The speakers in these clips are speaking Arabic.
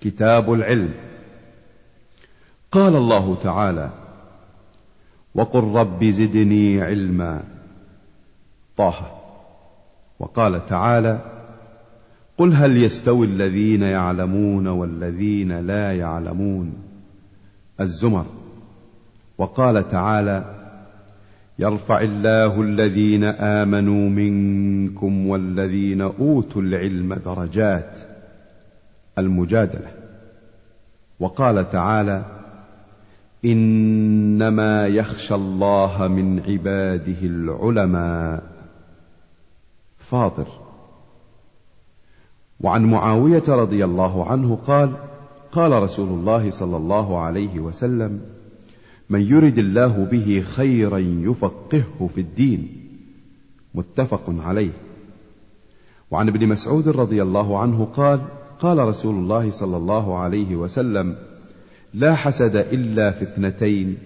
كتاب العلم. قال الله تعالى وقل رب زدني علما. طه. وقال تعالى قل هل يستوي الذين يعلمون والذين لا يعلمون. الزمر. وقال تعالى يرفع الله الذين آمنوا منكم والذين أوتوا العلم درجات. المجادلة. وقال تعالى إنما يخشى الله من عباده العلماء. فاطر. وعن معاوية رضي الله عنه قال قال رسول الله صلى الله عليه وسلم من يرد الله به خيرا يفقهه في الدين. متفق عليه. وعن ابن مسعود رضي الله عنه قال قال رسول الله صلى الله عليه وسلم لا حسد إلا في اثنتين.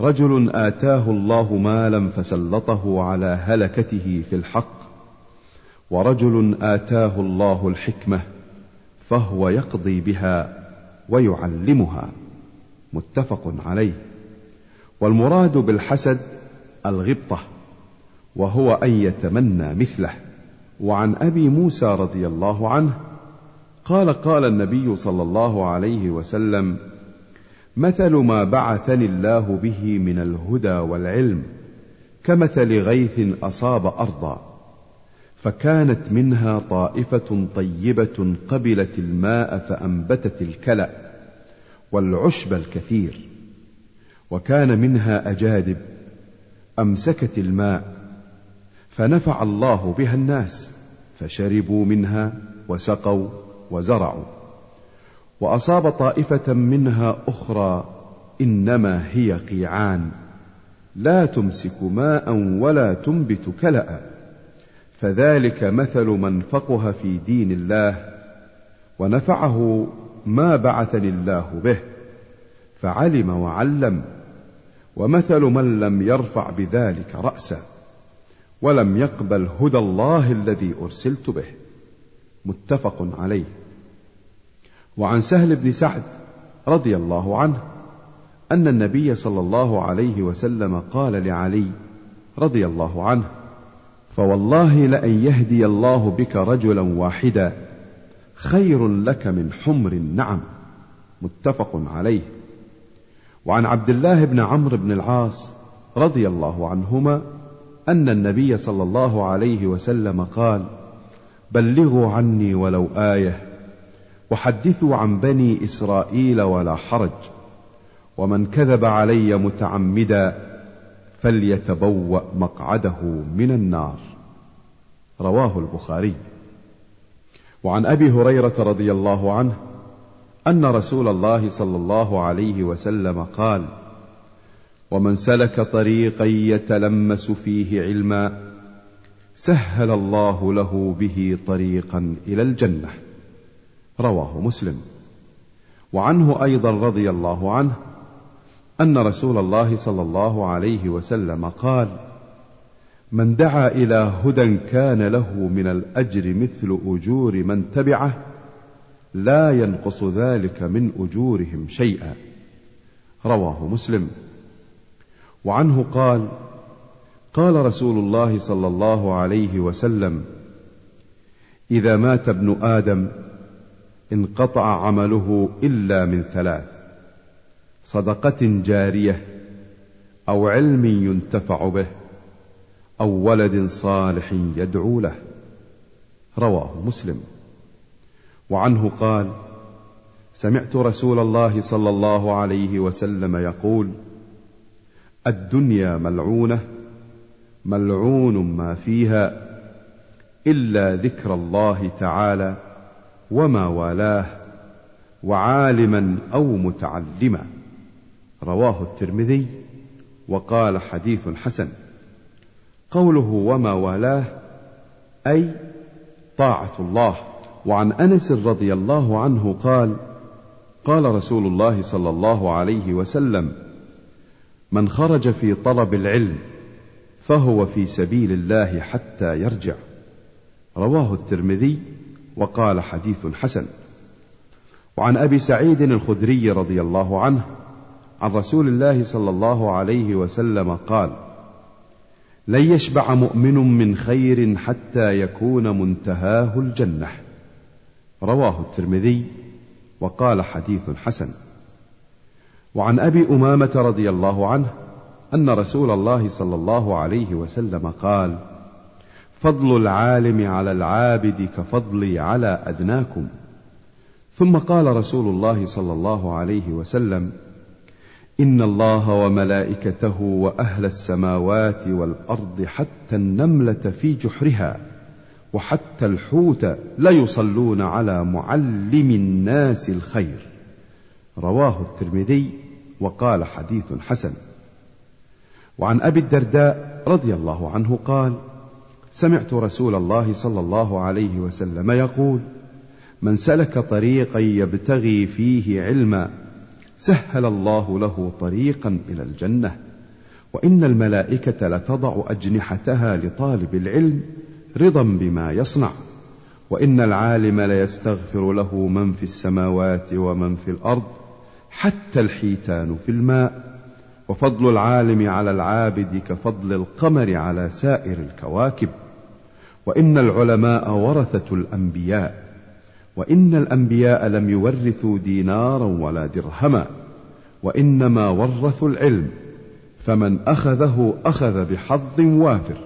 رجل آتاه الله مالا فسلطه على هلكته في الحق ورجل آتاه الله الحكمة فهو يقضي بها ويعلمها. متفق عليه. والمراد بالحسد الغبطة وهو أن يتمنى مثله. وعن أبي موسى رضي الله عنه قال قال النبي صلى الله عليه وسلم مثل ما بعثني الله به من الهدى والعلم كمثل غيث أصاب أرضا فكانت منها طائفة طيبة قبلت الماء فأنبتت الكلأ والعشب الكثير وكان منها أجادب أمسكت الماء فنفع الله بها الناس فشربوا منها وسقوا وزرعوا. وأصاب طائفة منها أخرى إنما هي قيعان. لا تمسك ماء ولا تنبت كلأ. فذلك مثل من فقه في دين الله ونفعه ما بعثني الله به فعلم وعلم ومثل من لم يرفع بذلك راسا ولم يقبل هدى الله الذي أرسلت به. متفق عليه. وعن سهل بن سعد رضي الله عنه أن النبي صلى الله عليه وسلم قال لعلي رضي الله عنه فوالله لأن يهدي الله بك رجلا واحدا خير لك من حمر النعم. متفق عليه. وعن عبد الله بن عمرو بن العاص رضي الله عنهما أن النبي صلى الله عليه وسلم قال بلغوا عني ولو آية وحدثوا عن بني إسرائيل ولا حرج ومن كذب علي متعمدا فليتبوأ مقعده من النار. رواه البخاري. وعن أبي هريرة رضي الله عنه أن رسول الله صلى الله عليه وسلم قال ومن سلك طريقا يتلمس فيه علما سهل الله له به طريقا إلى الجنة. رواه مسلم. وعنه أيضا رضي الله عنه أن رسول الله صلى الله عليه وسلم قال من دعا إلى هدى كان له من الأجر مثل أجور من تبعه لا ينقص ذلك من أجورهم شيئا. رواه مسلم. وعنه قال قال رسول الله صلى الله عليه وسلم إذا مات ابن آدم انقطع عمله إلا من ثلاث صدقة جارية أو علم ينتفع به أو ولد صالح يدعو له. رواه مسلم. وعنه قال سمعت رسول الله صلى الله عليه وسلم يقول الدنيا ملعونة ملعون ما فيها إلا ذكر الله تعالى وما والاه وعالما أو متعلما. رواه الترمذي وقال حديث حسن. قوله وما والاه أي طاعة الله. وعن أنس رضي الله عنه قال قال رسول الله صلى الله عليه وسلم من خرج في طلب العلم فهو في سبيل الله حتى يرجع. رواه الترمذي وقال حديث حسن. وعن أبي سعيد الخدري رضي الله عنه عن رسول الله صلى الله عليه وسلم قال لن يشبع مؤمن من خير حتى يكون منتهاه الجنة. رواه الترمذي وقال حديث حسن. وعن أبي أمامة رضي الله عنه أن رسول الله صلى الله عليه وسلم قال فضل العالم على العابد كفضلي على أدناكم. ثم قال رسول الله صلى الله عليه وسلم إن الله وملائكته وأهل السماوات والأرض حتى النملة في جحرها وحتى الحوت ليصلون على معلم الناس الخير. رواه الترمذي وقال حديث حسن. وعن أبي الدرداء رضي الله عنه قال سمعت رسول الله صلى الله عليه وسلم يقول من سلك طريقا يبتغي فيه علما سهل الله له طريقا إلى الجنة وإن الملائكة لتضع أجنحتها لطالب العلم رضا بما يصنع وإن العالم ليستغفر له من في السماوات ومن في الأرض حتى الحيتان في الماء وفضل العالم على العابد كفضل القمر على سائر الكواكب. وإن العلماء ورثة الأنبياء وإن الأنبياء لم يورثوا دينارا ولا درهما وإنما ورثوا العلم فمن أخذه أخذ بحظ وافر.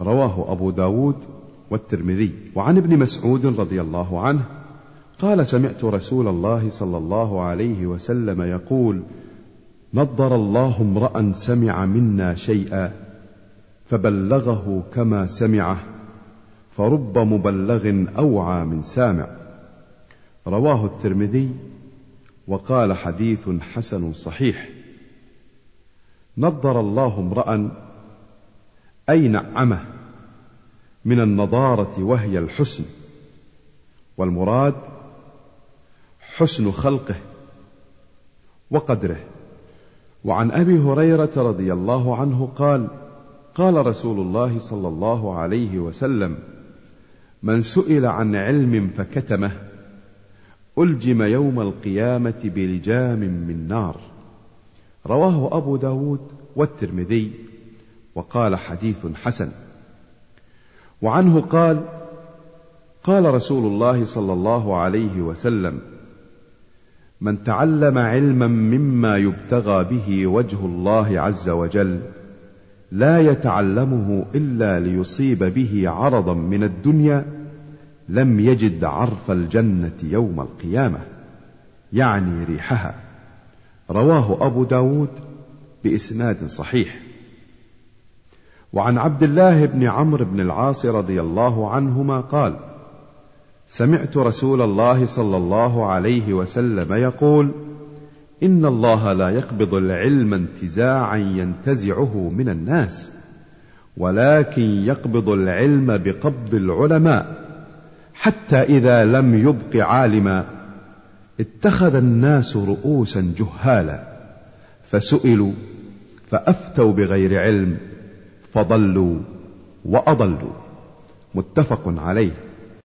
رواه أبو داود والترمذي. وعن ابن مسعود رضي الله عنه قال سمعت رسول الله صلى الله عليه وسلم يقول نضر الله امرأ سمع منا شيئا فبلغه كما سمعه فرب مبلغ أوعى من سامع. رواه الترمذي وقال حديث حسن صحيح. نضر الله امرأ أي نعمه من النضارة وهي الحسن والمراد حسن خلقه وقدره. وعن أبي هريرة رضي الله عنه قال قال رسول الله صلى الله عليه وسلم من سئل عن علم فكتمه ألجم يوم القيامة بلجام من نار رواه أبو داود والترمذي وقال حديث حسن. وعنه قال قال رسول الله صلى الله عليه وسلم من تعلم علما مما يبتغى به وجه الله عز وجل لا يتعلمه إلا ليصيب به عرضا من الدنيا لم يجد عرف الجنة يوم القيامة يعني ريحها. رواه أبو داود بإسناد صحيح. وعن عبد الله بن عمرو بن العاص رضي الله عنهما قال سمعت رسول الله صلى الله عليه وسلم يقول إن الله لا يقبض العلم انتزاعا ينتزعه من الناس ولكن يقبض العلم بقبض العلماء حتى إذا لم يبق عالما اتخذ الناس رؤوسا جهالا فسئلوا فأفتوا بغير علم فضلوا وأضلوا. متفق عليه.